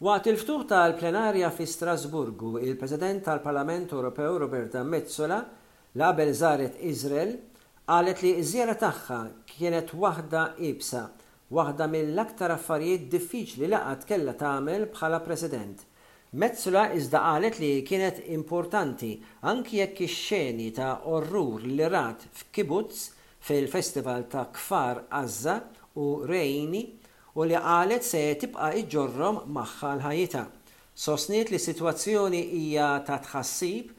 Waqt il-ftuħ tal-plenarja fi Strasburgu, il-President tal-Parlament Ewropew Roberta Metsola, li qabel żaret Iżrael, qalet li ż-żjara tagħha kienet waħda iebsa, waħda mill-aktar affarijiet diffiċli li qatt kellha tagħmel bħala President. Metsola iżda qalet li kienet importanti anki jekk ix-xeni ta' orrur li rat f'kibbutz fil-festival ta' Kfar Azza u Reini u li qalet se tibqa' iġġorrhom magħha l-ħajjitha. Sostniet li s-sitwazzjoni hija ta' tħassib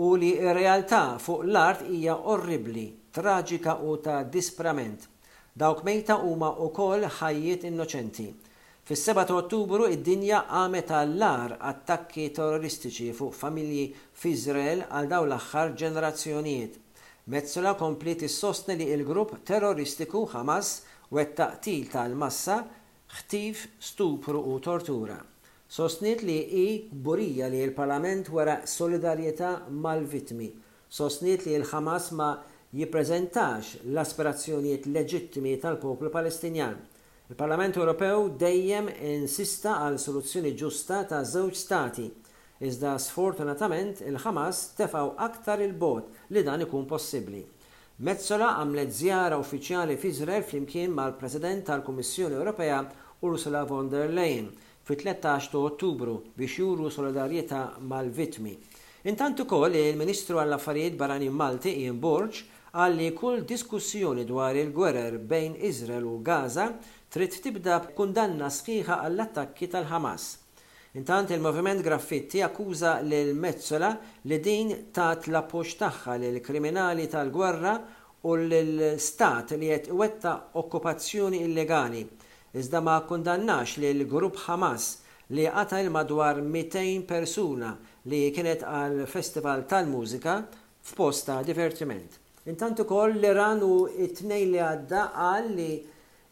u li r-realtà fuq l-art hija orribbli, traġika u ta' disprament. Dawk mejta huma wkoll ħajjiet innoċenti, Fis-seba' ta' Ottubru id-dinja qamet għall-agħar attakki terroristiċi fuq familji f'Iżrael għal dawn l-aħħar ġenerazzjonijiet. Metsola kompliet issostni li il-grupp terroristiku Hamas wettaq qtil tal-massa, ħtif, stupru u tortura. Sostniet li hi kburija li l-Parlament wera solidarjetà mal-vittmi. Sostniet li l-Hamas ma jippreżentax l-aspirazzjonijiet leġittimi tal-poplu Palestinjan. Il-Parlament Ewropew dejjem insista għal soluzzjoni ġusta ta' żewġ stati, iżda sfortunatament il-Ħamas tefgħu aktar 'il bogħod li dan ikun possibbli. Metsola għamlet żjara uffiċjali f'Iżrael flimkien mal-President tal-Kummissjoni Ewropea Ursula von der Leyen fit-tlettax ta' Ottubru biex juru solidarjetà mal-vittmi. Intant ukoll il-Ministru għall-Affarijiet Barranin Malti Ian Borg Qal li kull diskussjoni dwar il-gwerer bejn Iżrael u Gaza trid tibda b'kundanna sħiħa għall-attakki tal-Ħamas. Intant, il-Moviment Graffitti akkuża lil Metsola li din tat l-appoġġ tagħha lill-kriminali tal-gwerra u lil stat li qed iwettaq okkupazzjoni illegali, iżda ma kkundannax lil grupp Ħamas li qatel madwar 200 persuna li kienet għal festival tal-mużika f'post ta' divertiment. Intant ukoll l-Iran u t-Tnejn li għadda qal li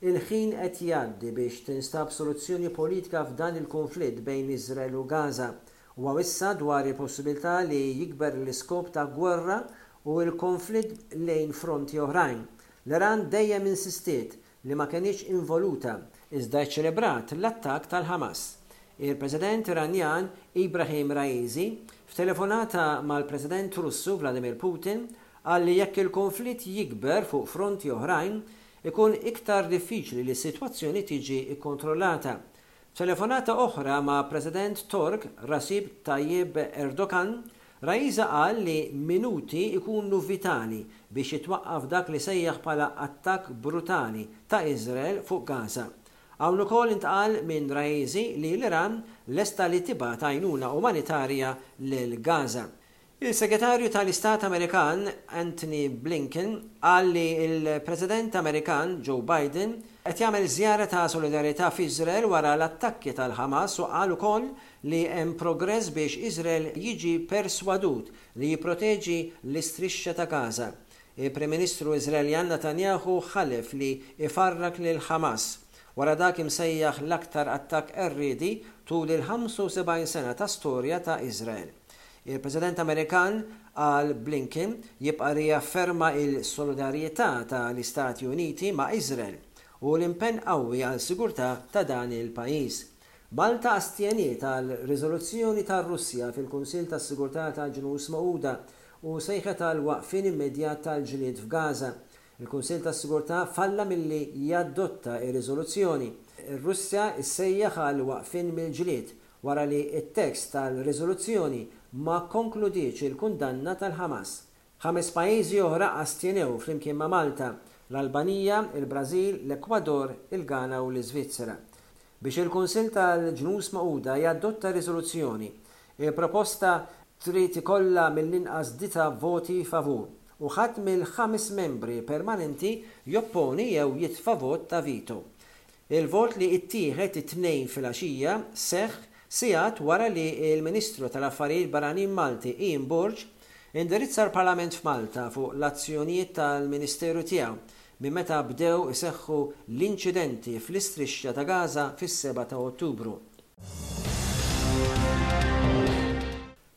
l-ħin qed jgħaddi biex tinstab soluzzjoni politika f'dan il-kunflitt bejn Iżrael u Gaza. Huwa wissa dwar il-possibilità li jikber l-iskop ta' gwerra u l-konflitt lejn fronti oħrajn. L-Iran dejjem insistiet li ma kenitx involuta iżda ċċelebrat l-attakk tal-Hamas. Il-President Iranjan Ebrahim Raisi, f'telefonata mal-President Russu Vladimir Putin, qal li jekk il-konflitt jikber fuq fronti oħrajn, ikun iktar diffiċli li s-sitwazzjoni tiġi kkontrollata F'telefonata oħra ma' President Tork Rasib Tayyib Erdogan, Raisa qal li minuti jkunu vitali biex jitwaqqaf dak li sejjaħ bħala attakk brutali ta' Iżrael fuq Gaza. Hawn ukoll intqal minn Raisi li l-Iran lesta li tibgħat għajnuna umanitarja lil Gaza. Il-Segretarju tal-Istat Amerikan Antony Blinken qal li l-President Amerikan Joe Biden qed jagħmel żjara ta' solidarita' f'Iżrael wara l-attakki tal-Ħamas u qal ukoll li hemm progress biex Iżrael jiġi perswadut li jipproteġi l-Istrixxa ta' Gaza. Il-Prim Ministru Iżraeljan Netanyahu ħalef li jfarrak lil Ħamas wara dak imsejjaħ l-aktar attakk qerriedi tul il-75 sena ta' storja ta' Iżrael. Il-President Amerikan qal Blinken jibqa' riafferma il-solidarjetà ta' l-Istati Uniti ma' Iżrael u l-impenn qawwi għal sigurtà ta' dan il-pajjiż. Malta astjeniet għal riżoluzzjoni tar-Russja fil-Kunsill tas-Sigurtà tal-Ġnus Magħquda u sejħet għal waqfien immedjat tal-ġlied f'Gaza. Il-Kunsill tas-Sigurtà falla milli jadotta r-riżoluzzjoni. Ir-Russja ssejjaħ għal waqfien mill-ġlied wara li t-tekst tal-riżoluzzjoni ma kkonkludiex il-kundanna tal-Ħamas. Ħames pajjiżi oħra astjenew flimkien ma' Malta, l-Albanija, il-Brażil, l-Ekwador, il-Ghana u l-Iżvizzera. Biex il-Kunsill tal-Ġnus Magħquda jadotta riżoluzzjoni, il-proposta trid ikollha mill-inqas disa' voti favur u ħadd mill-ħames membri permanenti jopponi jew jitfa' vot ta' veto. Il-vot li ittieħed it-Tnejn filgħaxija seħħ sigħat wara li l-Ministru tal-Affarijiet Barranin Malti Ian Borg indirizza l-Parlament f'Malta fuq l-azzjonijiet tal-Ministeru tiegħu minn meta bdew iseħħu l-inċidenti fl-Istrixxa ta' Gaza fis-seba' ta' Ottubru.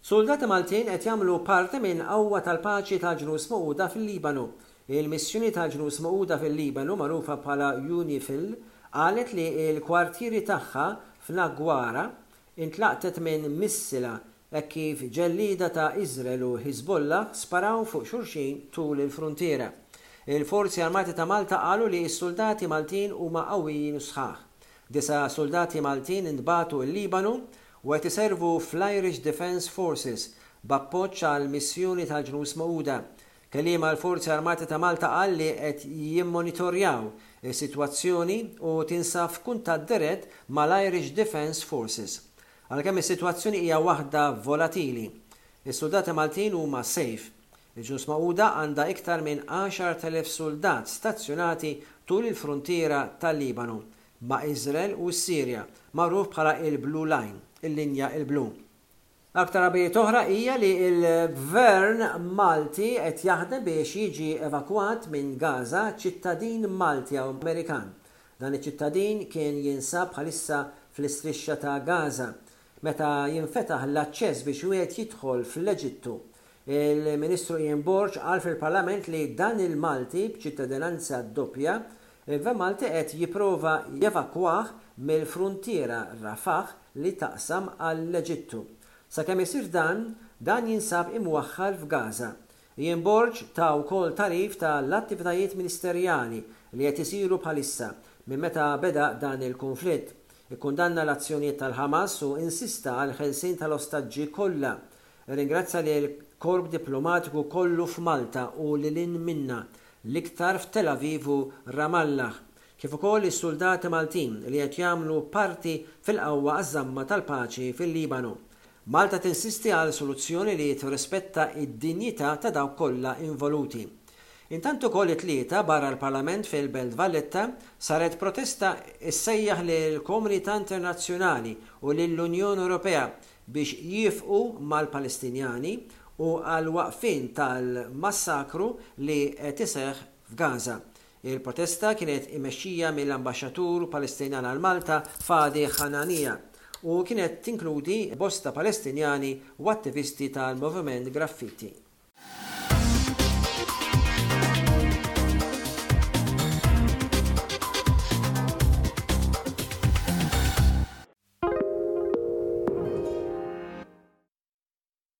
Suldati Maltin qed jagħmlu parti minn qawwa tal-paċi ta' Ġnus Magħquda fil-Libanu. Il-Missjoni ta' Ġnus Magħquda fil-Libanu, magħrufa bħala UNIFIL, qalet li l-kwartieri tagħha f'Nagwara ntlaqtet minn missila hekk kif ġellieda ta' Iżrael u Hezbollah sparaw fuq xulxin tul il-fruntiera. Il-Forzi Armati ta' Malta qalu li s-suldati Maltin huma qawwijin u sħaħ. Disa' suldati Maltin ntbagħtu l-Libanu u qed iservu fl-Irish Defence Forces b'appoġġ għal missjoni tal-Ġnus Magħquda. Kelliem għall-Forzi Armati ta' Malta qal li qed jimmonitorjaw is-sitwazzjoni u tinsab f'kuntatt dirett mal-Irish Defence Forces. Għalkemm is-sitwazzjoni hija waħda volatili, is-suldati Maltin huma safe. Il-Ġnus Magħquda għandha iktar minn 10,000 suldat stazzjonati tul il-fruntiera tal-Libanu, ma' Iżrael u s-Sirja, magħruf bħala il-Blue Line, il-Linja l-Blu. Aktar abijiet oħra hija li l-Gvern Malti qed jaħdem biex jiġi evakwat minn Gaza ċittadin Malti Amerikan. Dan iċ-ċittadin kien jinsab bħalissa fl-Istrixxa ta' Gaza Meta jinfetaħ l-aċċess biex wieħed jidħol fl-Eġittu, il-Ministru Ian Borg qal fil-Parlament li dan il-Malti b'ċittadinanza doppja, il-Gvern Malti qed jipprova jevakwah mill-fruntiera Rafah li taqsam għall-Eġittu. Sakemm isir dan, dan jinsab imwaħħal f'Gaza. Ian Borg ta wkoll tagħrif ta' l-attivitajiet ministerjali li qed isiru bħalissa minn meta beda dan il-kunflitt. Ikkundanna l-azzjonijiet tal-Ħamas u insista għall-ħelsien ta' l-ostaġġi kollha. Irringrazzja lil korp diplomatiku kollu f'Malta u lil hinn minnha, l-iktar f'Tel Aviv u Ramallah, kif ukoll lis-suldati Maltin li qed jagħmlu parti fil-qawwa għaż-żamma tal-paċi fil-Libanu. Malta tinsisti għal soluzzjoni li tirrispetta id-dinjità ta' dawk kollha involuti. Intant ukoll it-Tlieta, barra l-Parlament fil-Belt Valletta, saret protesta ssejjaħ lill-komunità internazzjonali u lill-Unjoni Ewropea biex jiefqu mal-Palestinjani u għall-waqfien tal-massakru li qed iseħħ f'Gaza. Il-protesta kienet immexxija mill-Ambaxxatur Palestinjan għal Malta, Fadi Hanania, u kienet tinkludi bosta Palestinjani u attivisti tal-Moviment Graffiti.